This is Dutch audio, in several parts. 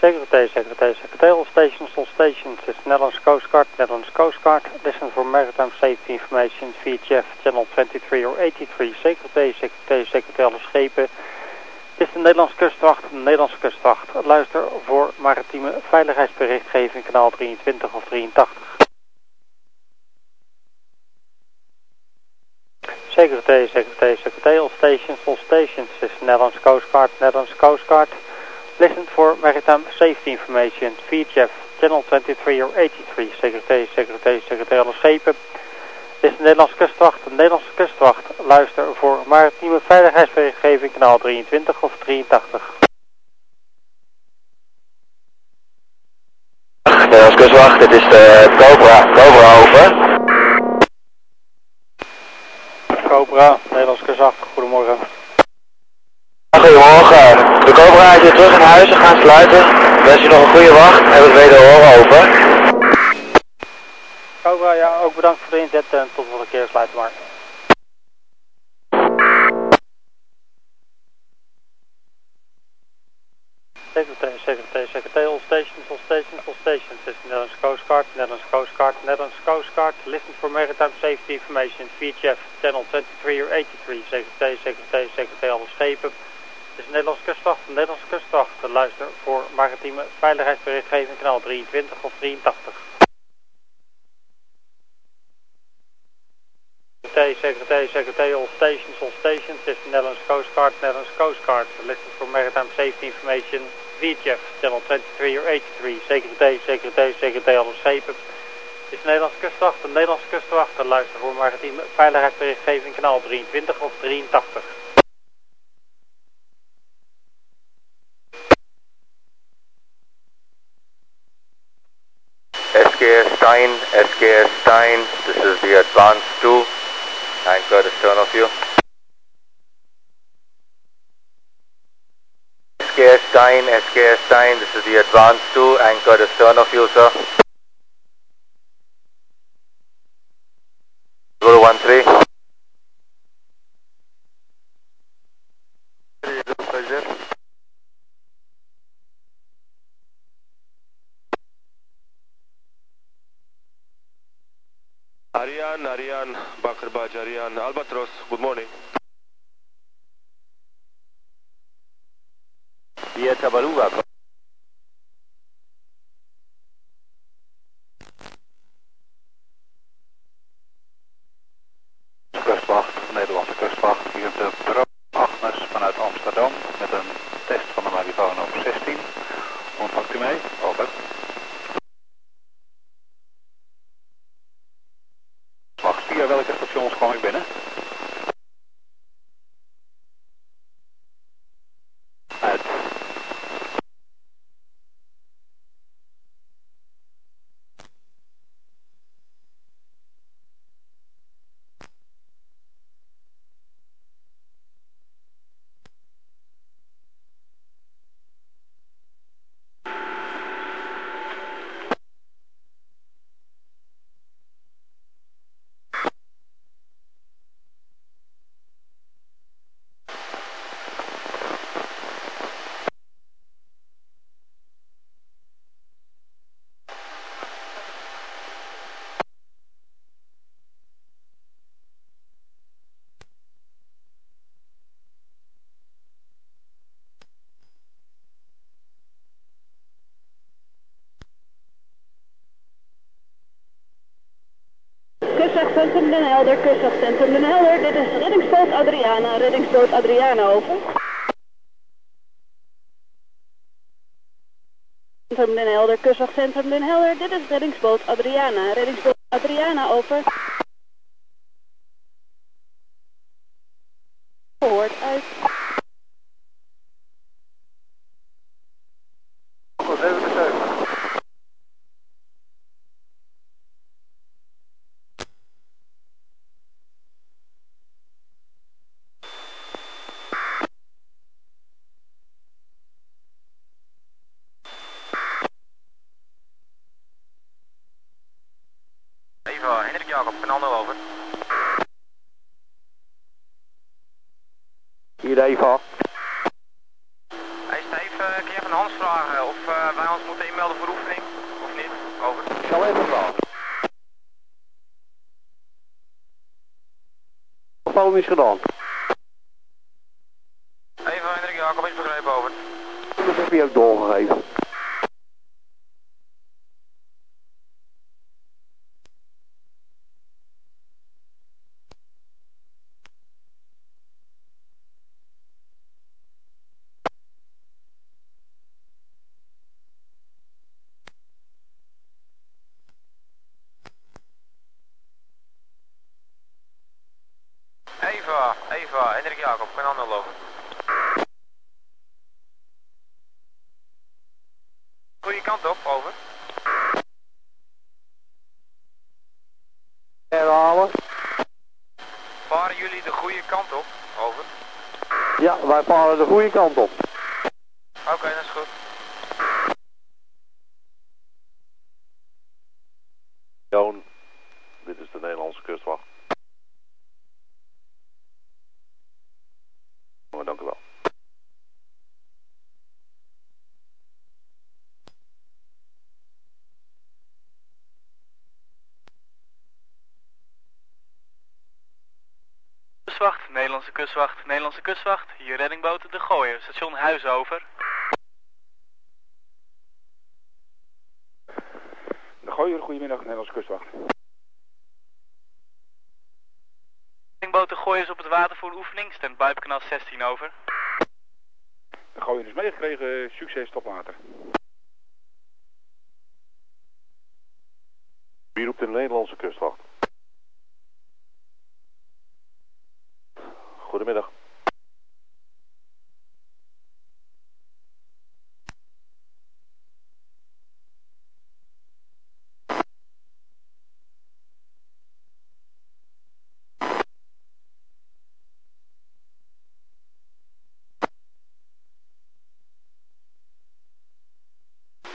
Secretary, Secretary, Secretary, all stations, all stations. Is Netherlands Coast Guard, Netherlands Coast Guard. Listen for maritime safety information, VHF, channel 23 or 83. Secretary, Secretary, Secretary, alle schepen. Dit is de Nederlandse kustwacht, de Nederlandse kustwacht. Luister voor maritieme veiligheidsberichtgeving, kanaal 23 of 83. Secretary, Secretary, Secretary, all stations, all stations. Is Netherlands Coast Guard, Netherlands Coast Guard. Listen for maritime safety information, VHF, channel 23 or 83. Secretary, Secretary, Secretary, alle schepen. Dit is de Nederlandse kustwacht, de Nederlandse kustwacht. Luister voor maritieme veiligheidsberichtgeving, kanaal 23 of 83. Nederlandse kustwacht, dit is de Cobra, Cobra over. Cobra, Nederlandse kustwacht, goedemorgen. Goedemorgen, de Cobra is weer terug in huis, we gaan sluiten. Wens je nog een goede wacht en we wederhoren over. Cobra, ja, ook bedankt voor de inzet en tot de volgende keer sluiten maar. Secretary, Secretary, Secretary, all stations, all stations, all stations. This is Netherlands Coast Guard, Netherlands Coast Guard, Netherlands Coast Guard. Listen for maritime safety information, VHF, channel 23 or 83. Secretary, Secretary, Secretary, alle schepen. Dit is de Nederlandse kustwacht, de Nederlandse kustwacht. Luister voor maritieme veiligheidsberichtgeving, kanaal 23 of 83. Secretary, Secretary, all stations, all stations. This is the Netherlands Coast Guard, Netherlands Coast Guard. Listen for maritime safety information, VHF, channel 23 or 83. Secretary, Secretary, Secretary, alle schepen. Dit is de Nederlandse kustwacht, de Nederlandse kustwacht. Luister voor maritieme veiligheidsberichtgeving, kanaal 23 of 83. Stein, SKS Stein. This is the Advance 2. Anchor is turn of you. SKS Stein, SKS Stein. This is the Advance 2. Anchor is turn of you, sir. 013. Ariane, Albatros, good morning. Via Tabaluga. Kustwachtcentrum Den Helder, kustwachtcentrum Den Helder. Dit is reddingsboot Adriana, reddingsboot Adriana over. Centrum Den Helder, kustwachtcentrum Den Helder. Dit is reddingsboot Adriana, reddingsboot Adriana over. Gehoord uit. Hendrik Jacob, 0 over. Hier EVA. Hey Steve, kun je even Hans vragen of uh, wij ons moeten inmelden voor oefening, of niet? Over. Ik zal even vragen. Opbouw is gedaan. Even Hendrik Jacob is begrepen, over. Dat heb je ook doorgegeven. Eva, Eva, Hendrik Jacob, geen ander lopen. Goeie kant op, over. Herhalen. Varen jullie de goede kant op, over. Ja, wij varen de goede kant op. Oké, dat is goed. Joon, dit is de Nederlandse kustwacht. Oh, dank u wel. Kustwacht, Nederlandse kustwacht, Nederlandse kustwacht. Hier reddingboot De Gooier, station Huisover. De Gooier, goedemiddag, Nederlandse kustwacht. Reddingboot De Gooier is op het water voor een oefening, standby op kanaal 16 over. De Gooier is meegekregen, succes, tot later. Wie roept de Nederlandse kustwacht? Goedemiddag.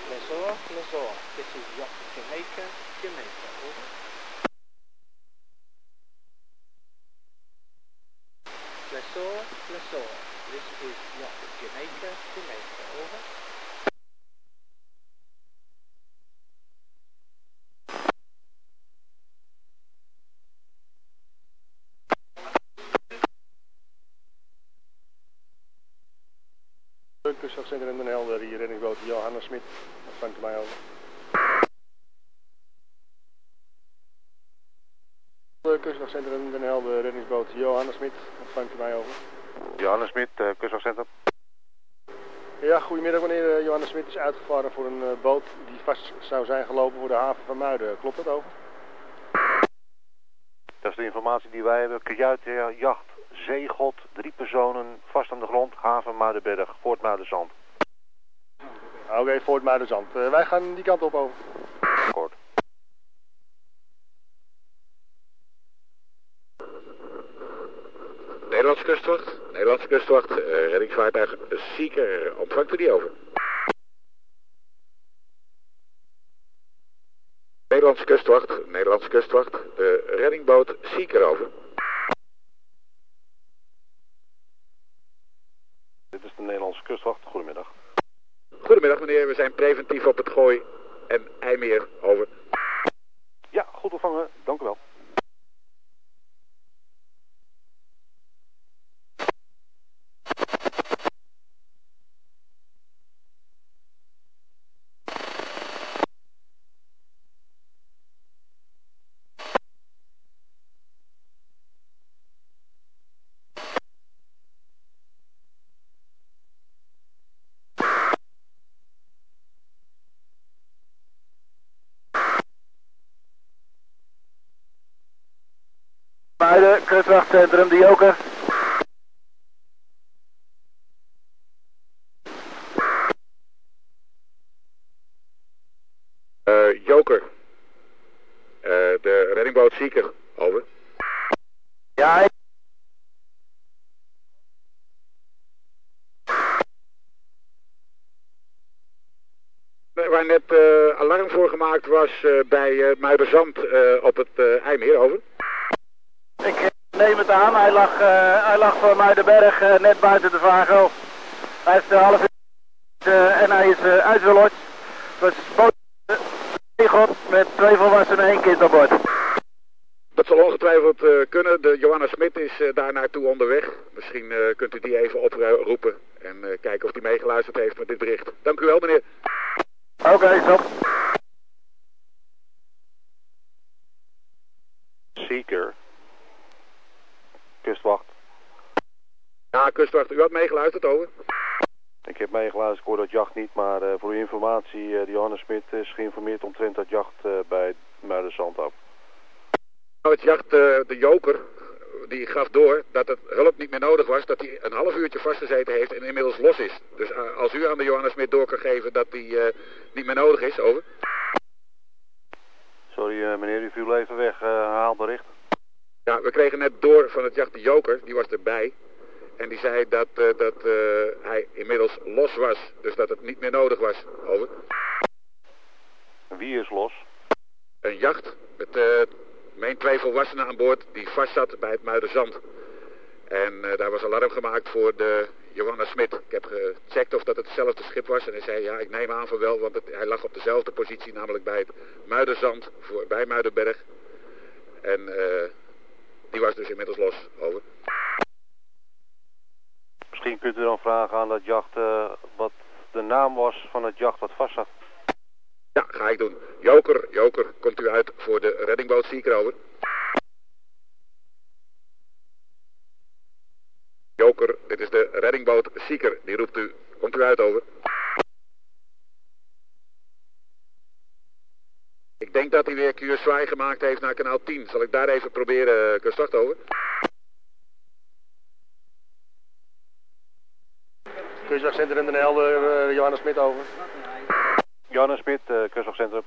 Lessor, Lessor. This is yacht Jamaica, Jamaica. Over. Lessor, Lessor. This is yacht Jamaica, Jamaica. Over. Kustwachtcentrum Den Helder, hier reddingsboot Johannes Smit. Ontvangt u mij over. Kustwachtcentrum Den Helder, reddingsboot Johannes Smit. Ontvangt u mij over. Johannes Smit, uh, kustwachtcentrum. Ja, goedemiddag meneer. Eh, Johannes Smit is uitgevaren voor een eh, boot die vast zou zijn gelopen voor de haven van Muiden. Klopt dat over? Dat is de informatie die wij hebben. Kajuitjacht, zeegod, drie personen, vast aan de grond, haven Muidenberg, Fort Muidenzand. Oké, Fort Muidenzand. Uh, wij gaan die kant op over. Kort. Nederlandse kustwacht, Nederlandse kustwacht, reddingsvaartuig Seeker, ontvangt u die over? Nederlandse kustwacht, Nederlandse kustwacht, de reddingboot Seeker over. Dit is de Nederlandse kustwacht, goedemiddag. Goedemiddag meneer, we zijn preventief op het Gooi en IJmeer, over. Ja, goed ontvangen, dank u wel. Muiden, kustwachtcentrum De Joker. Uh, Joker, uh, de reddingboot Seeker, over. Ja, ik... Waar net uh, alarm voor gemaakt was bij uh, Muiderzand op het IJmeer, over. Ik neem het aan, hij lag, uh, hij lag voor Muidenberg uh, net buiten de vagel. Hij is de half Uh, en hij is uh, uitgelost. Het was boot uh, met twee volwassenen en één kind aan boord. Dat zal ongetwijfeld uh, kunnen. De Johanna Smit is uh, daar naartoe onderweg. Misschien uh, kunt u die even oproepen en kijken of hij meegeluisterd heeft met dit bericht. Dank u wel, meneer. Oké, okay, stop. Seeker. Kustwacht. Ja, kustwacht. U had meegeluisterd, over. Ik heb meegeluisterd, ik hoor dat jacht niet, maar uh, voor uw informatie, uh, de Johannes Smit is geïnformeerd omtrent dat jacht uh, bij Muiderzand af. Nou, het jacht, de joker, die gaf door dat het hulp niet meer nodig was, dat hij een half uurtje vastgezeten heeft en inmiddels los is. Dus als u aan de Johannes Smit door kan geven dat die niet meer nodig is, over. Sorry meneer, u viel even weg, haal bericht. Ja, we kregen net door van het jacht de joker, die was erbij. En die zei dat, uh, dat uh, hij inmiddels los was. Dus dat het niet meer nodig was. Over. Wie is los? Een jacht met uh, meen twee volwassenen aan boord die vast zat bij het Muiderzand. En daar was alarm gemaakt voor de Johanna Smit. Ik heb gecheckt of dat het hetzelfde schip was. En hij zei ja, ik neem aan van wel, want het, hij lag op dezelfde positie, namelijk bij het Muiderzand, voor, bij Muidenberg. En die was dus inmiddels los. Over. Misschien kunt u dan vragen aan dat jacht uh, wat de naam was van het jacht wat vast zat. Ja, ga ik doen. Joker, Joker, komt u uit voor de reddingboot Seeker, over. Joker, dit is de reddingboot Seeker. Die roept u. Komt u uit, over. Ik denk dat hij weer QSY gemaakt heeft naar kanaal 10. Zal ik daar even proberen, kustwacht, over. Kustwachtcentrum Den Helder, uh, Johannes Smit over. Johannes Smit, uh, Kustwachtcentrum.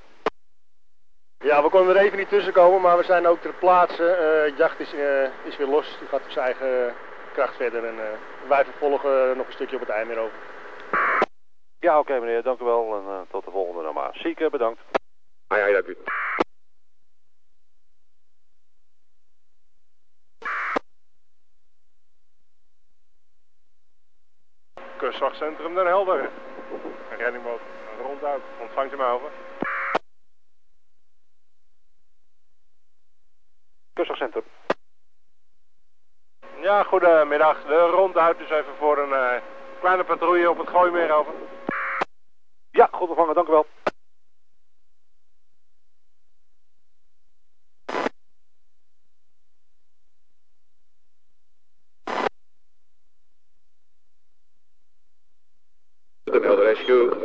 Ja, we konden er even niet tussen komen, maar we zijn ook ter plaatse. Uh, het jacht is, uh, is weer los, die gaat op zijn eigen kracht verder en wij vervolgen nog een stukje op het eind meer over. Ja, oké okay, meneer, dank u wel en tot de volgende dan maar. Zieke, bedankt. Ah ja, dank u. Kustwachtcentrum Den Helder. Een reddingboot ronduit. Ontvangt u mij over? Kustwachtcentrum. Ja, goedemiddag. De ronduit is even voor een uh, kleine patrouille op het Gooimeer over. Ja, goed ontvangen, dank u wel.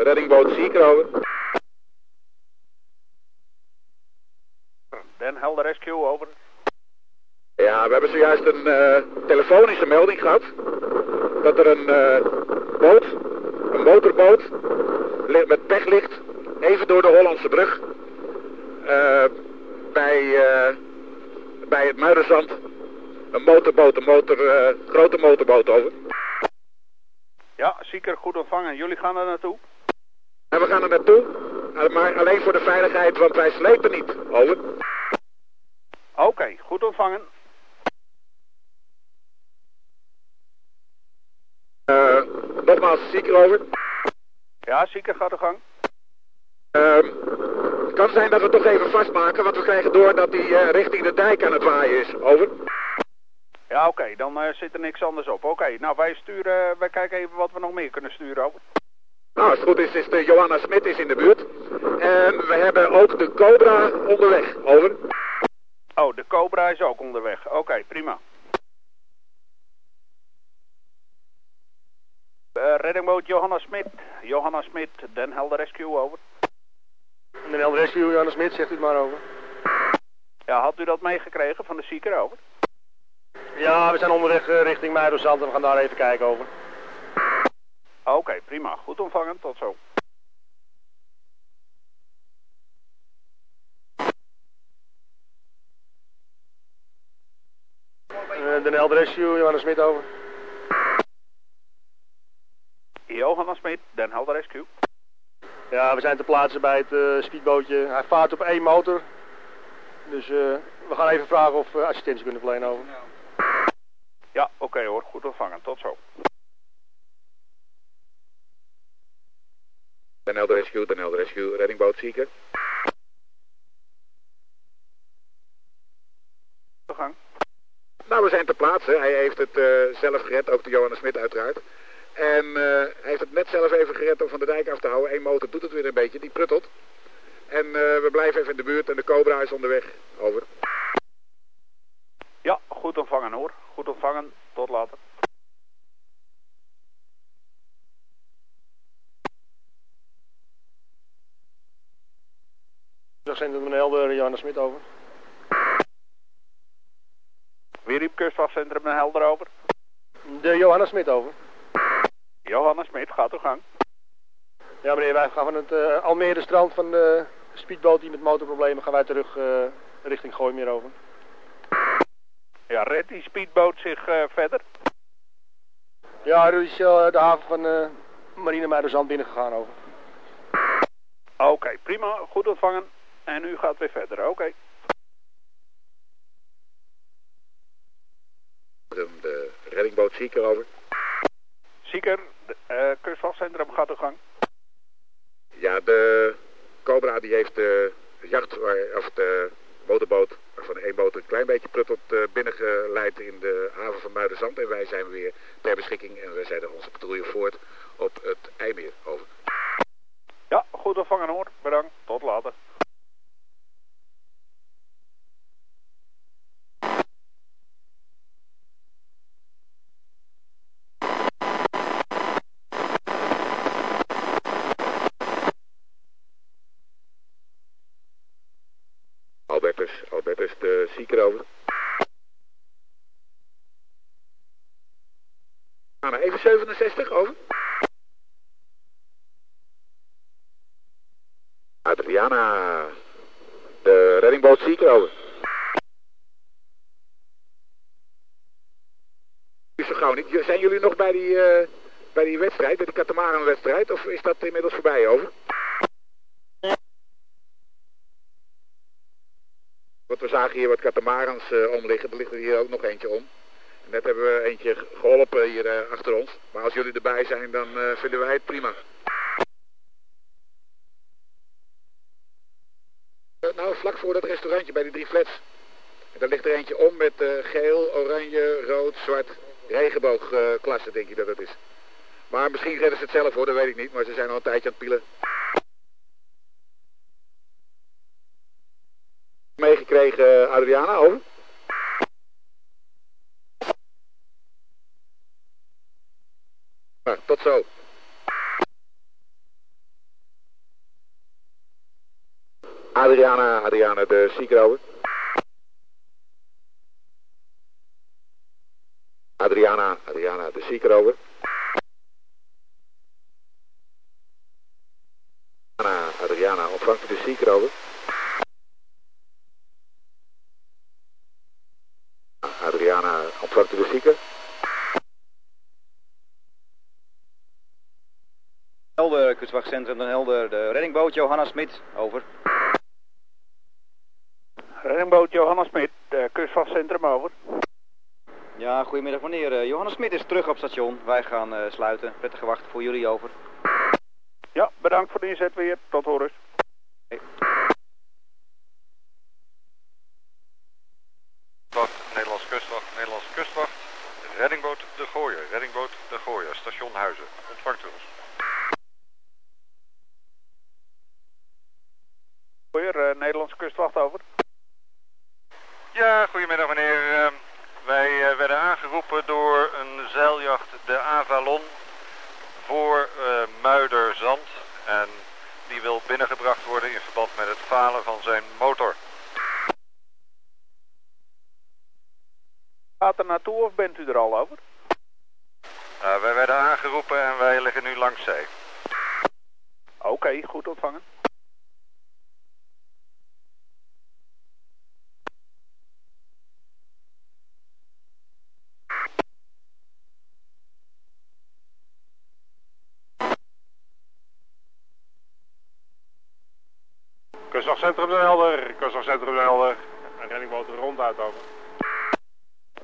Reddingboot Seeker, over. Den Helder Rescue, over. Ja, we hebben zojuist een uh, telefonische melding gehad. Dat er een uh, boot, een motorboot, met pech ligt, even door de Hollandse brug. Uh, bij, bij het Muiderzand. Een motorboot, een motor, grote motorboot over. Ja, zeker goed ontvangen. Jullie gaan er naartoe? En we gaan er naartoe, maar alleen voor de veiligheid, want wij slepen niet. Over. Oké, okay, goed ontvangen. Uh, nogmaals, zieker over. Ja, zieker gaat de gang. Uh, het kan zijn dat we toch even vastmaken, want we krijgen door dat hij uh, richting de dijk aan het waaien is. Over. Ja, oké, okay, dan uh, zit er niks anders op. Oké, okay, nou wij sturen, wij kijken even wat we nog meer kunnen sturen. Over. Nou, als het goed is, is de Johanna Smit is in de buurt. En we hebben ook de Cobra onderweg. Over. Oh, de Cobra is ook onderweg. Oké, okay, prima. Uh, reddingboot Johanna Smit. Johanna Smit, Den Helder Rescue, over. Den Helder Rescue, Johanna Smit, zegt u het maar over. Ja, had u dat meegekregen van de zieker, over? Ja, we zijn onderweg uh, richting Muiderzand en we gaan daar even kijken over. Oké, okay, prima. Goed ontvangen. Tot zo. Uh, Den Helder Rescue, Johanna Smit over. Johanna Smit, Den Helder Rescue. Ja, we zijn te plaatsen bij het uh, speedbootje. Hij vaart op één motor. Dus uh, we gaan even vragen of we assistentie kunnen verlenen over. Ja, oké okay, hoor. Goed ontvangen. Tot zo. Den Helder Rescue, Den Helder Rescue, reddingboot Seeker. De gang. Nou, we zijn ter plaatse. Hij heeft het eh, zelf gered, ook de Johannes Smit uiteraard. En eh, hij heeft het net zelf even gered om van de dijk af te houden. Eén motor doet het weer een beetje, die pruttelt. En eh, we blijven even in de buurt en de Cobra is onderweg. Over. Ja, goed ontvangen hoor. Goed ontvangen. Tot later. Kustwachtcentrum Den Helder, Johannes Smit over. Wie riep kustwachtcentrum Den Helder over? De Johannes Smit over. Johannes Smit, gaat uw gang. Ja meneer, wij gaan van het uh, Almere strand van de speedboot die met motorproblemen gaan wij terug uh, richting Gooimeer over. Ja, redt die speedboot zich uh, verder? Ja, er is de haven van uh, Marine Muiderzand binnengegaan over. Oké, okay, prima. Goed ontvangen. En u gaat weer verder, oké. Okay. De reddingboot Zieker over. Zieker, uh, kustwachtcentrum gaat uw gang. Ja, de Cobra die heeft de jacht, of de motorboot, waarvan één boot een klein beetje pruttelt, uh, binnengeleid in de haven van Muiderzand. En wij zijn weer ter beschikking en we zetten onze patrouille voort op het IJmeer over. Ja, goed ontvangen hoor. Bedankt. Tot later. Albertus, Albertus de zieker over. Even 67, over. Adriana, de reddingboot Zieker over. Zo gauw niet. Zijn jullie nog bij die, uh, bij die wedstrijd, bij die Katamaran-wedstrijd, of is dat inmiddels voorbij over? Want we zagen hier wat katamarans uh, omliggen, er ligt er hier ook nog eentje om. Net hebben we eentje geholpen hier uh, achter ons. Maar als jullie erbij zijn, dan vinden wij het prima. Nou, vlak voor dat restaurantje bij die drie flats. Daar ligt er eentje om met geel, oranje, rood, zwart, regenboogklasse, denk ik dat het is. Maar misschien redden ze het zelf hoor, dat weet ik niet. Maar ze zijn al een tijdje aan het pielen. Meegekregen, Adriana, over. Nou, tot zo. Adriana, Adriana de Ziekerover. Adriana, Adriana de Ziekerover. Adriana, Adriana, ontvangt u de Ziekerover? Zieker? Helder, kustwachtcentrum Den Helder, de reddingboot Johanna Smit, over. Reddingboot Johanna Smit, kustwachtcentrum over. Ja, goedemiddag meneer. Uh, Johanna Smit is terug op station. Wij gaan uh, sluiten. Prettige wacht voor jullie over. Ja, bedankt voor de inzet weer. Tot horens. Hey. Wacht, Nederlands kustwacht, Nederlands kustwacht. Reddingboot De Gooier, reddingboot De Gooier, station Huizen. Ontvangt u ons. Gooier, Nederlands kustwacht over. Ja, goedemiddag meneer. Uh, wij uh, werden aangeroepen door een zeiljacht, de Avalon, voor uh, Muiderzand. En die wil binnengebracht worden in verband met het falen van zijn motor. Gaat er naartoe of bent u er al over? Uh, wij werden aangeroepen en wij liggen nu langs zee. Oké, okay, goed ontvangen. Kustwachtcentrum Den Helder, kustwachtcentrum Den Helder. En reddingboot er ronduit over.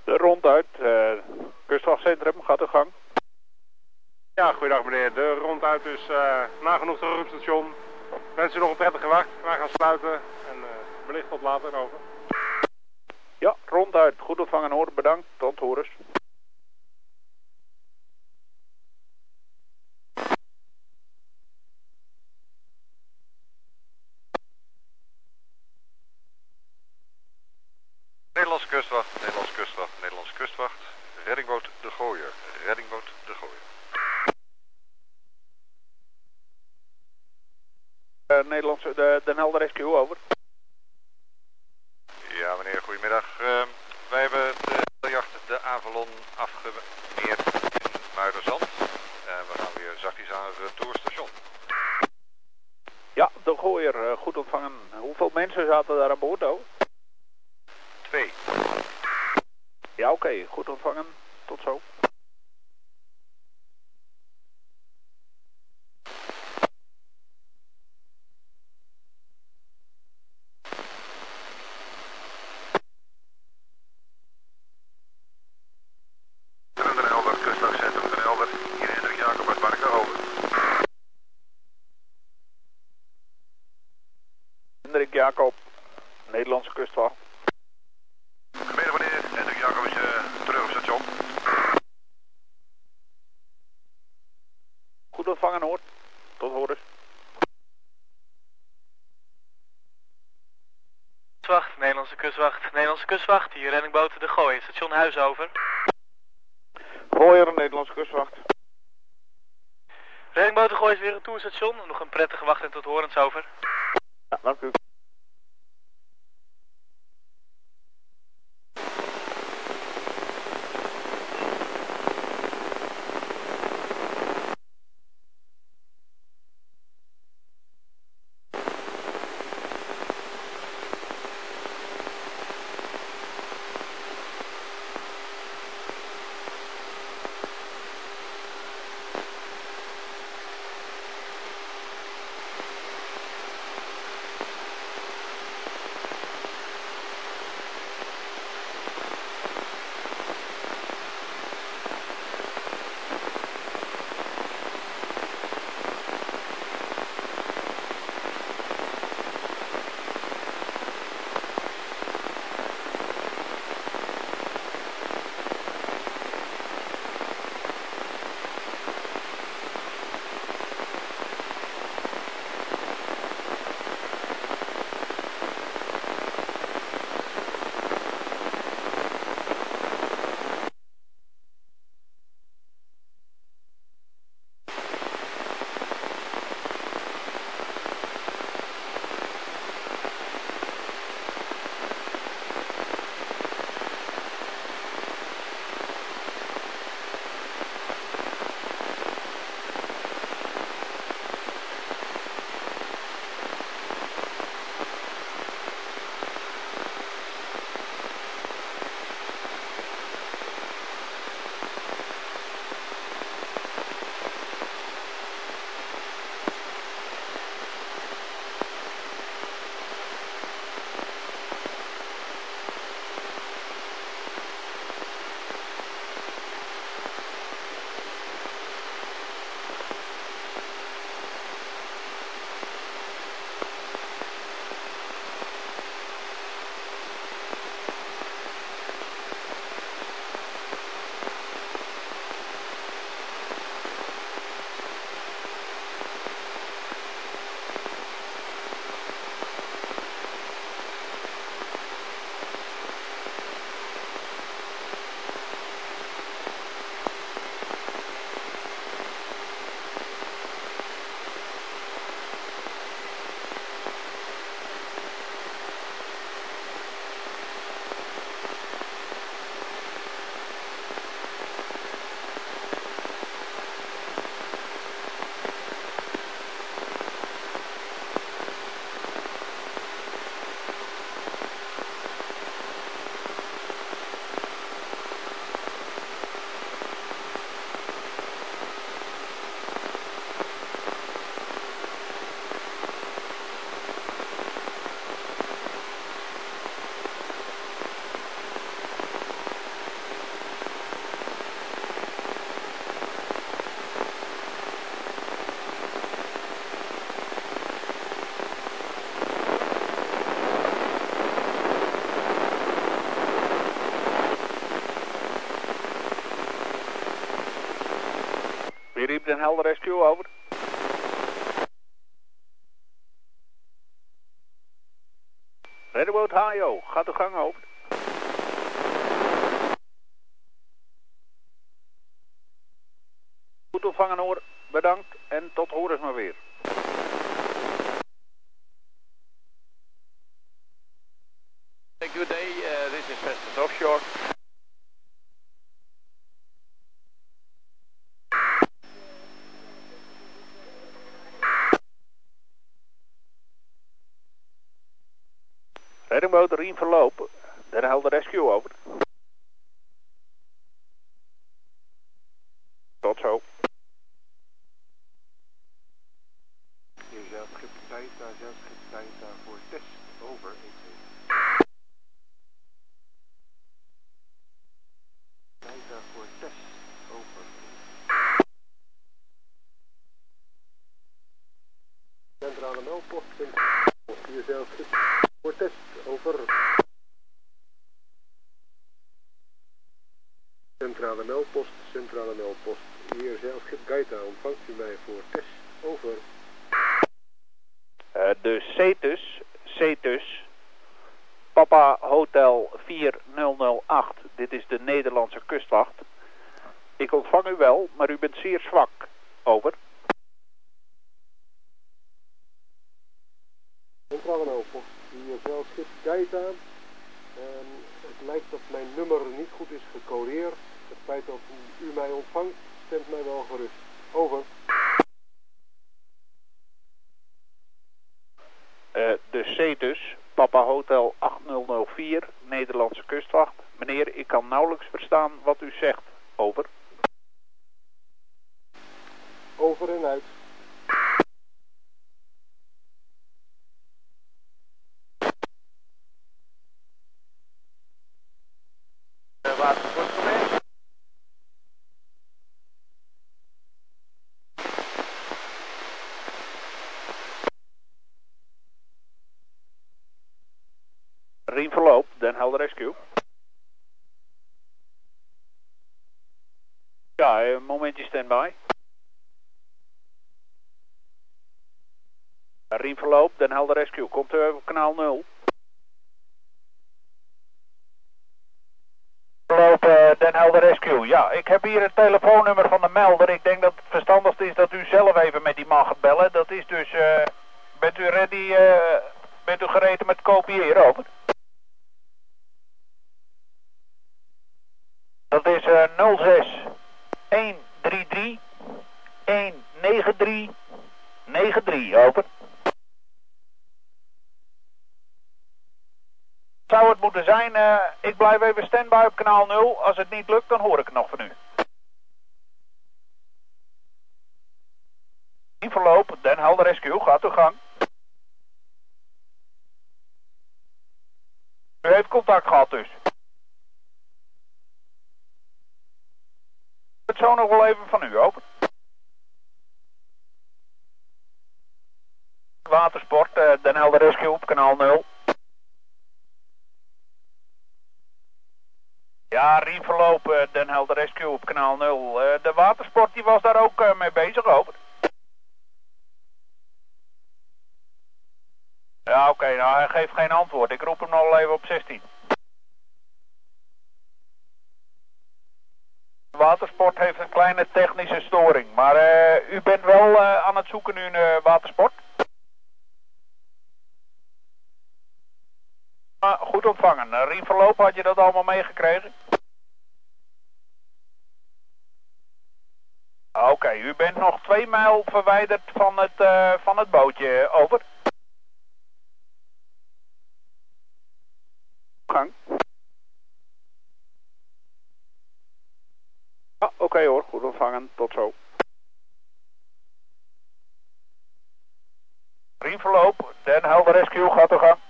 De ronduit, uh, kustwachtcentrum, gaat de gang. Ja, goeiedag meneer. De ronduit is uh, nagenoeg terug op het station. Wensen u nog een prettige wacht. Wij gaan sluiten en uh, wellicht tot later over. Ja, ronduit. Goed ontvangen hoor. Bedankt. Tot horens. Nederlandse kustwacht, Nederlandse kustwacht, Nederlandse kustwacht. Reddingboot De Gooier, reddingboot De Gooier. Uh, Nederlandse, de, Den Helder Rescue, over. Ja meneer, goedemiddag. Uh, wij hebben de jacht de Avalon afgemeerd in Muiderzand. En we gaan weer zachtjes aan het retourstation. Ja, De Gooier, uh, goed ontvangen. Hoeveel mensen zaten daar aan boord, oh? Twee. Ja, oké. Okay. Goed ontvangen. Tot zo. Den Helder, kustwachtcentrum Den Helder. Hier Hendrik Jacob uit Barker, over. Hendrik Jacob, Nederlandse kustwacht. Goedemiddag meneer, Hendrik Jacob is uh, terug op station. Goed ontvangen hoor. Tot horens. Kustwacht, Nederlandse kustwacht, Nederlandse kustwacht. Hier reddingboot De Gooi, station Huisover. Gooier, Nederlandse kustwacht. Reddingboot De Gooi is weer een toerstation. Nog een prettige wacht en tot horens over. Ja, dank u. Den Helder Rescue, over. Redwood Hayo, gaat uw gang over. Goed ontvangen hoor, bedankt en tot horens maar weer. Good day, uh, this is Vestas Offshore. Reddingboot Rien verloop, Den Helder Rescue, over. Tot zo. Hier zeilschip Taita, zeilschip Taita voor test, over. Taita voor test, over. Centrale meldpost, hier zeilschip voor test, over. Centrale meldpost, centrale meldpost. Hier zeilschip Gaita, ontvangt u mij voor test, over. Uh, de Cetus, Cetus, Papa Hotel 4008. Dit is de Nederlandse kustwacht. Ik ontvang u wel, maar u bent zeer zwak. Over. Centrale meldpost, hier zeilschip Gaita. En het lijkt dat mijn nummer niet goed is gecodeerd. Het feit dat u mij ontvangt, stemt mij wel gerust. Over. Uh, de Cetus, Papa Hotel 8004, Nederlandse kustwacht. Meneer, ik kan nauwelijks verstaan wat u zegt. Over. Over en uit. Rien verloop, Den Helder Rescue. Ja, een momentje standby. Rien verloop, Den Helder Rescue. Komt u op kanaal 0. Verloop, uh, Den Helder Rescue. Ja, ik heb hier het telefoonnummer van de melder. Ik denk dat het verstandigst is dat u zelf even met die man gaat bellen. Dat is dus, uh, bent u ready, uh, bent u gereden met kopiëren, over? Dat is uh, 06 133 193 93, over. Zou het moeten zijn, uh, ik blijf even standby op kanaal 0. Als het niet lukt, dan hoor ik het nog van u. In verloop, Den Helder Rescue, gaat uw gang. U heeft contact gehad dus. Het zo nog wel even van u, open. Watersport, uh, Den Helder Rescue op kanaal 0. Ja, Rieverloop, uh, Den Helder Rescue op kanaal 0. Uh, de watersport die was daar ook uh, mee bezig, over. Ja, oké, nou hij geeft geen antwoord. Ik roep hem nog even op 16. Watersport heeft een kleine technische storing, maar u bent wel aan het zoeken nu een uh, watersport? Goed ontvangen. Riemverloop, had je dat allemaal meegekregen? Oké, okay, u bent nog twee mijl verwijderd van het, van het bootje, over. Gang. Ja, oké okay hoor, goed ontvangen, tot zo. Riemverloop, Den Helder Rescue, gaat er gang.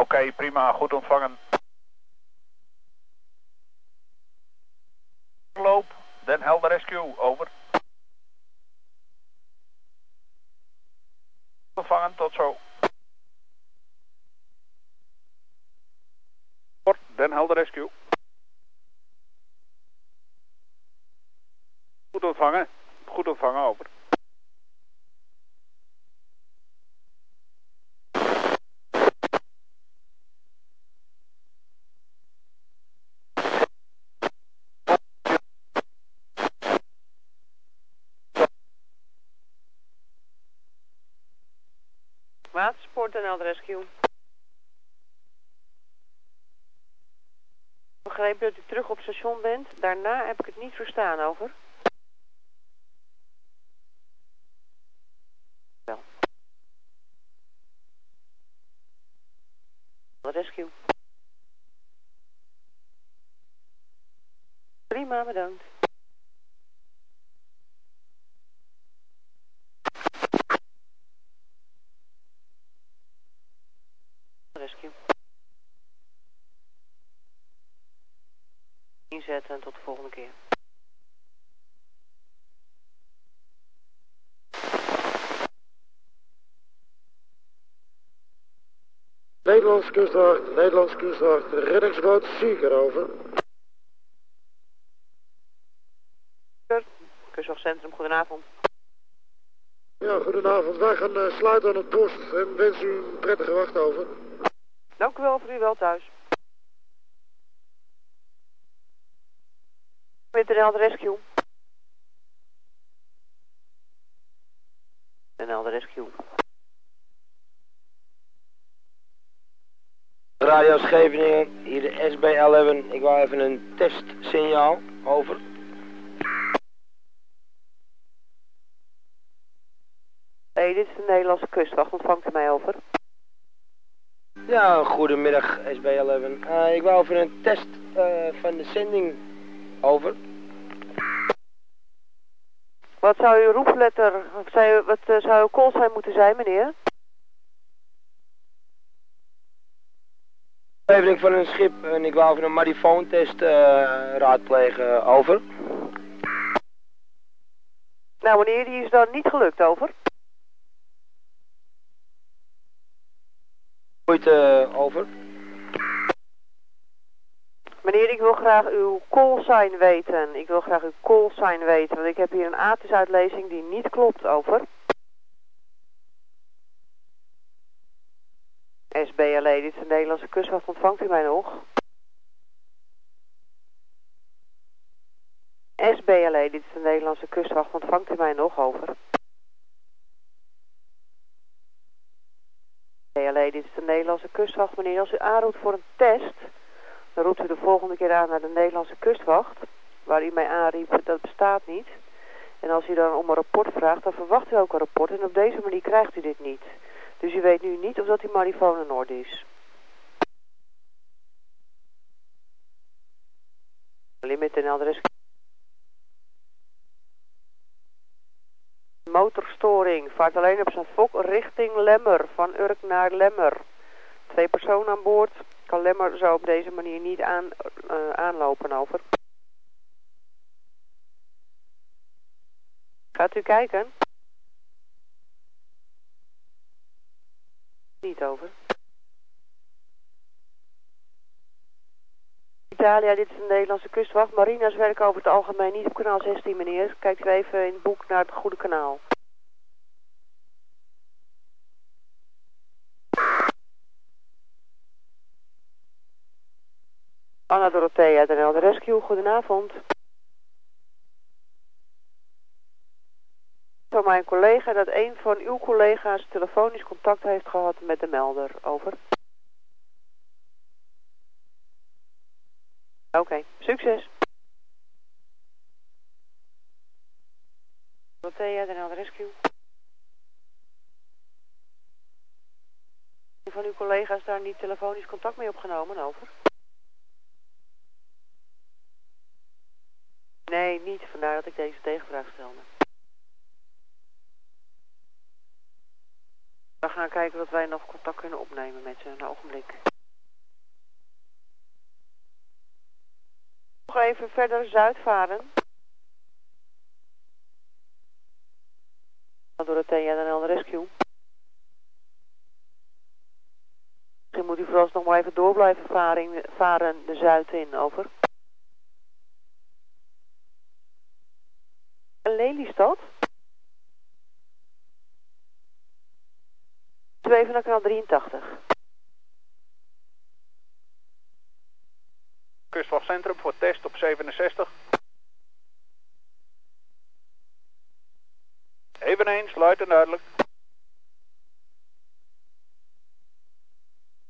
Oké, prima, goed ontvangen. Verloop, Den Helder Rescue, over. Ontvangen, tot zo. Den Helder Rescue. ontvangen. Goed ontvangen, over. En Rescue. Begrepen dat u terug op station bent. Daarna heb ik het niet verstaan, over. Wel. Rescue. Prima, bedankt. Rescue. Inzetten en tot de volgende keer. Nederlandse kustwacht, Nederlandse kustwacht, reddingsboot Zieker over. Kustwachtcentrum, goedenavond. Ja, goedenavond. Wij gaan eh, sluiten aan het post en wens u een prettige wacht over. Dank u wel voor u wel thuis. Met de Rescue. NL Rescue. Radio Scheveningen, hier de SB11. Ik wou even een testsignaal. Over. Hey, dit is de Nederlandse kustwacht. Ontvangt u mij over? Ja, goedemiddag SB11. Eh, ik wou even een test eh, van de zending. Over. Wat zou uw roepletter, of zou, wat eh, zou uw call zijn moeten zijn, meneer? Levering van een schip en ik wou even een marifoontest eh raadplegen. Over. Nou, meneer, die is dan niet gelukt, over. Eh, over. Meneer, ik wil graag uw callsign weten. Ik wil graag uw callsign weten, want ik heb hier een ATIS-uitlezing die niet klopt, over. SBLE, dit is de Nederlandse kustwacht, ontvangt u mij nog? SBLE, dit is de Nederlandse kustwacht, ontvangt u mij nog, over? SBLE, dit is de Nederlandse kustwacht, meneer, als u aanroept voor een test... Dan roept u de volgende keer aan naar de Nederlandse kustwacht. Waar u mij aanriep, dat bestaat niet. En als u dan om een rapport vraagt, dan verwacht u ook een rapport. En op deze manier krijgt u dit niet. Dus u weet nu niet of dat die marifoon in orde is. Limit en adres. Motorstoring. Vaart alleen op zijn fok richting Lemmer. Van Urk naar Lemmer. Twee personen aan boord. Kan Lemmer zo op deze manier niet aan, eh, aanlopen over. Gaat u kijken? Niet over. Italia, dit is de Nederlandse kustwacht. Marina's werken over het algemeen niet op kanaal 16, meneer. Kijkt u even in het boek naar het goede kanaal. Anna Dorothea, de NL Rescue, goedenavond. Van mijn collega dat een van uw collega's telefonisch contact heeft gehad met de melder. Over. Oké, succes. Dorothea, de NL Rescue. Een van uw collega's daar niet telefonisch contact mee opgenomen, over? Nee, niet. Vandaar dat ik deze tegenvraag stelde. We gaan kijken of wij nog contact kunnen opnemen met ze. Een ogenblik. Nog even verder zuid varen. Dorothea en de Rescue. Misschien moet u vooralsnog maar even door blijven varen, varen de zuid in, over. Lelystad. Doe even naar kanaal 83. Kustwachtcentrum voor test op 67. Eveneens, luid en duidelijk.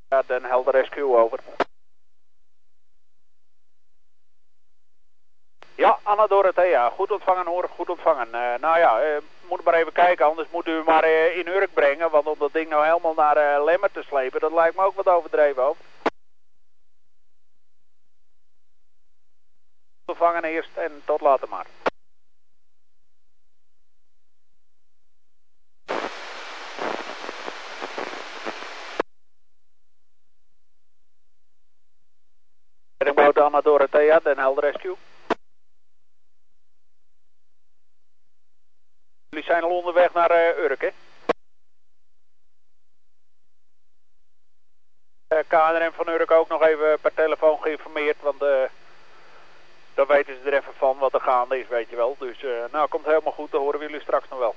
Ja, Den Helder SQ over. Ja, Anna Dorothea, goed ontvangen hoor, goed ontvangen. Uh, nou ja, uh, moet maar even kijken, anders moet u maar uh, in Urk brengen, want om dat ding nou helemaal naar Lemmer te slepen, dat lijkt me ook wat overdreven ook. Ontvangen eerst en tot later maar. Reddingboot Anna Dorothea, Den Helder Rescue. Jullie zijn al onderweg naar uh, Urk, hè? Uh, van Urk ook nog even per telefoon geïnformeerd, want uh, dan weten ze er even van wat er gaande is, weet je wel. Dus nou, komt helemaal goed, dan horen we jullie straks nog wel.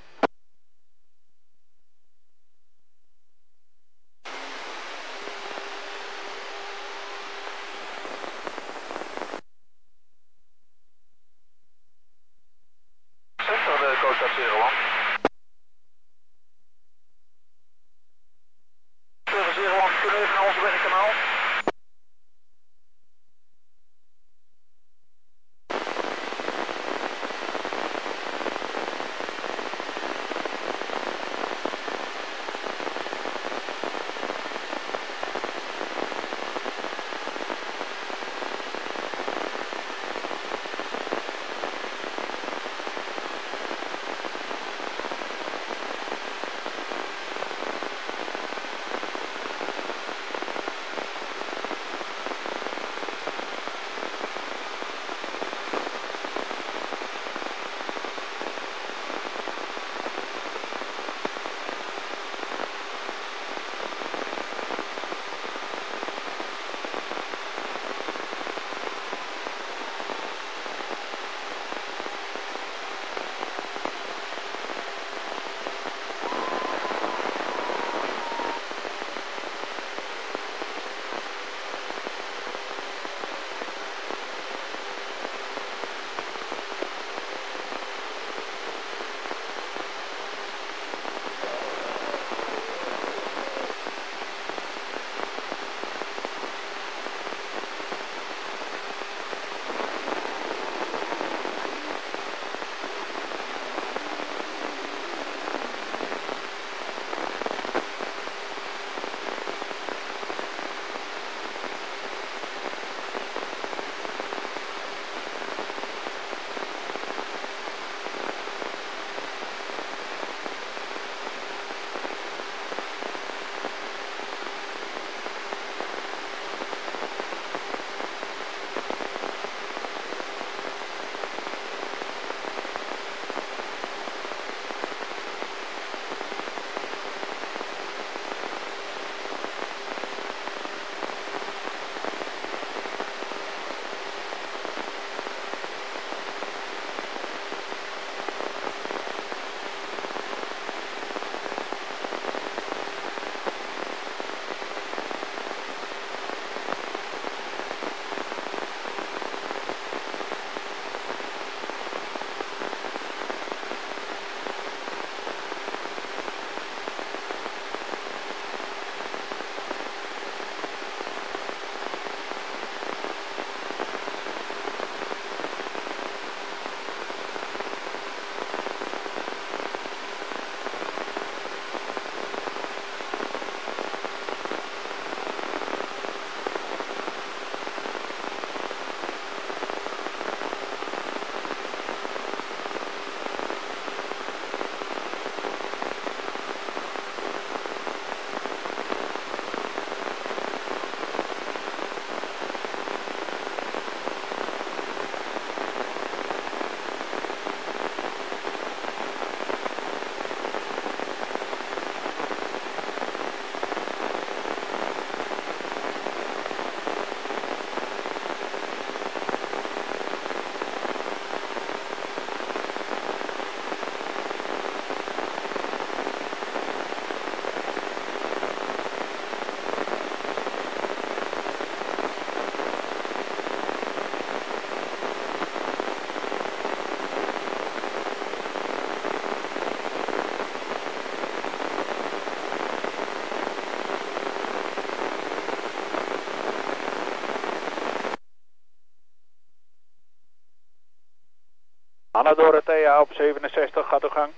Anna Dorothea op 67, gaat uw gang.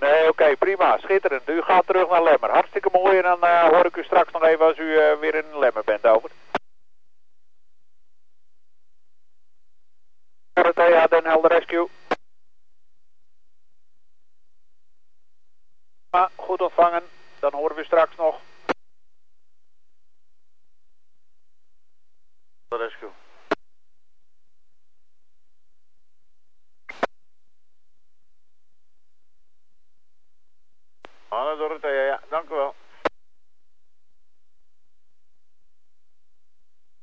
Nee, oké, prima. Schitterend. U gaat terug naar Lemmer. Hartstikke mooi. En dan uh, hoor ik u straks nog even als u uh, weer in Lemmer bent. Over. Dorothea, Den Helder Rescue. Maar goed ontvangen. Dan horen we straks nog. Rescue. Anne Dorothea, ja, dank u wel.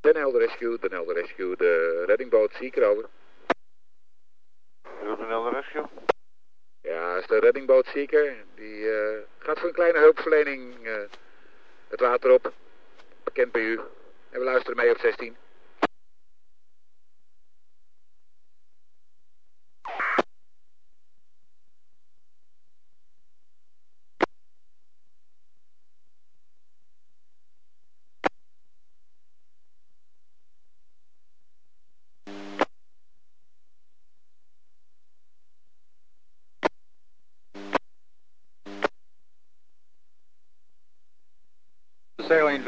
Den Helder Rescue, Den Helder Rescue, de reddingboot Seeker over. Den Helder Rescue? Ja, Die uh, gaat voor een kleine hulpverlening uh, het water op. Bekend bij u. En we luisteren mee op 16.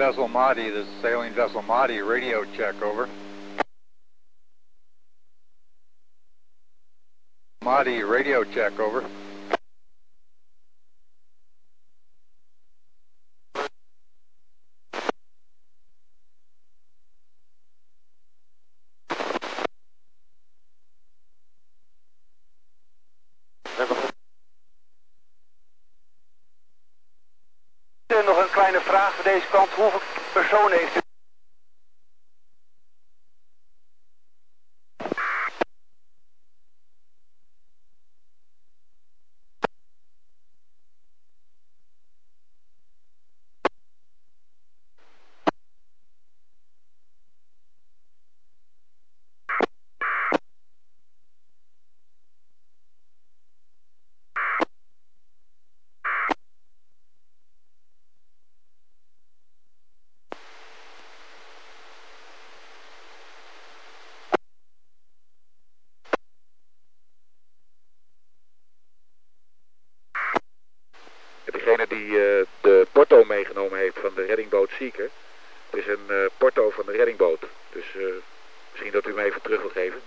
Vessel Mahdi, this is sailing vessel Mahdi, radio check over. Mahdi, radio check over. Die uh, de porto meegenomen heeft van de reddingboot Seeker. Het is een uh, porto van de reddingboot. Dus uh, misschien dat u hem even terug wilt geven.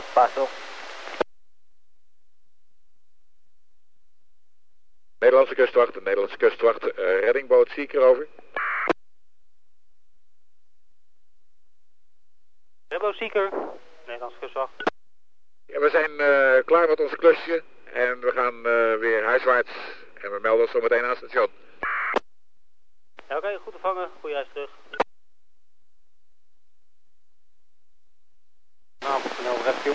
Pasok. Nederlandse kustwacht, Nederlandse kustwacht, eh, reddingboot Seeker over. Rebbo Seeker, Nederlands kustwacht. Ja, we zijn eh, klaar met ons klusje en we gaan eh, weer huiswaarts en we melden ons zo meteen aan het station. Ja, oké, goed te vangen. Goeie reis terug. Nou, snel rescue.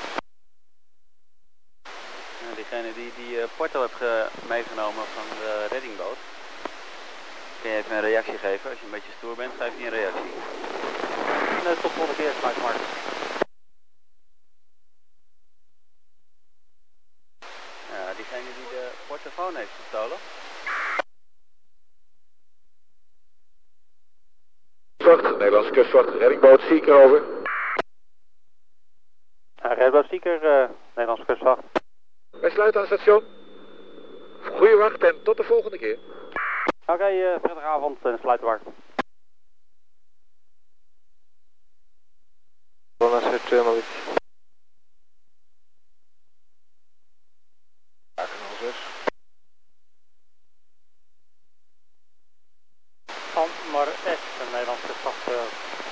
Ja, diegene die die eh, porto ge- meegenomen van de reddingboot. Kun je even een reactie geven? Als je een beetje stoer bent, geef je een reactie. Nee, tot volgende keer, Mike Mark. Ja, diegene die de portofoon heeft gestolen. Nederlandse kustwacht, reddingboot Seeker over. Ja, Rebbo Seeker, eh, Nederlands kustwacht. Wij sluiten aan het station. Goeie wacht en tot de volgende keer. Oké, eh prettige avond en Hertjenovic. 06. Van maar S, een Nederlands kustwacht.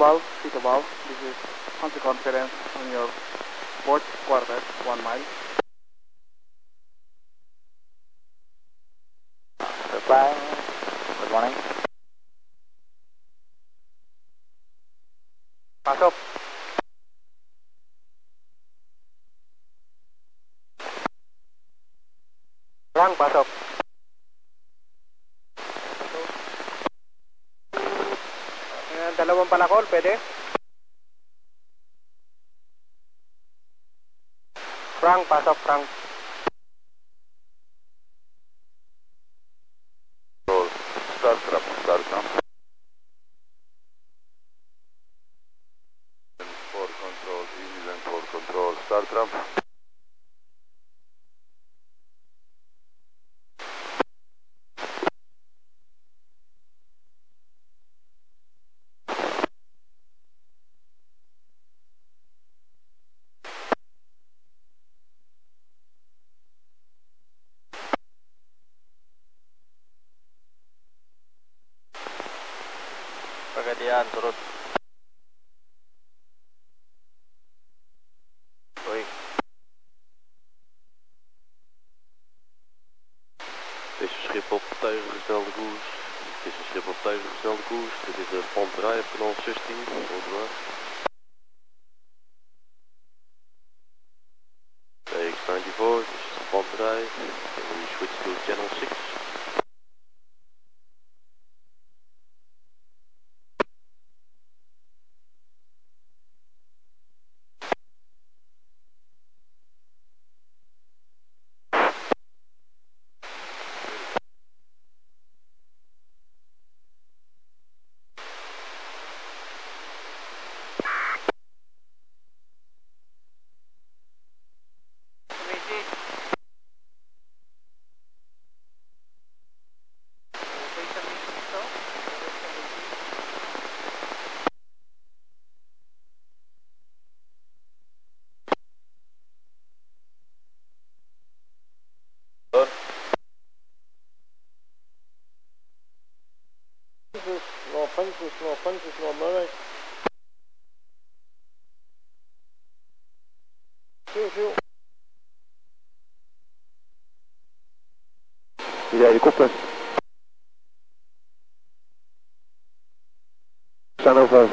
above, feet above. This is conference on your fourth quarter, one mile. Dede. Perang, pasok perang. Dit is een schip op tegengestelde koers. Dit is een schip op tegengestelde koers. Dit is de panterij kanaal 16. Onderweg.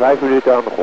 Là, je voulais.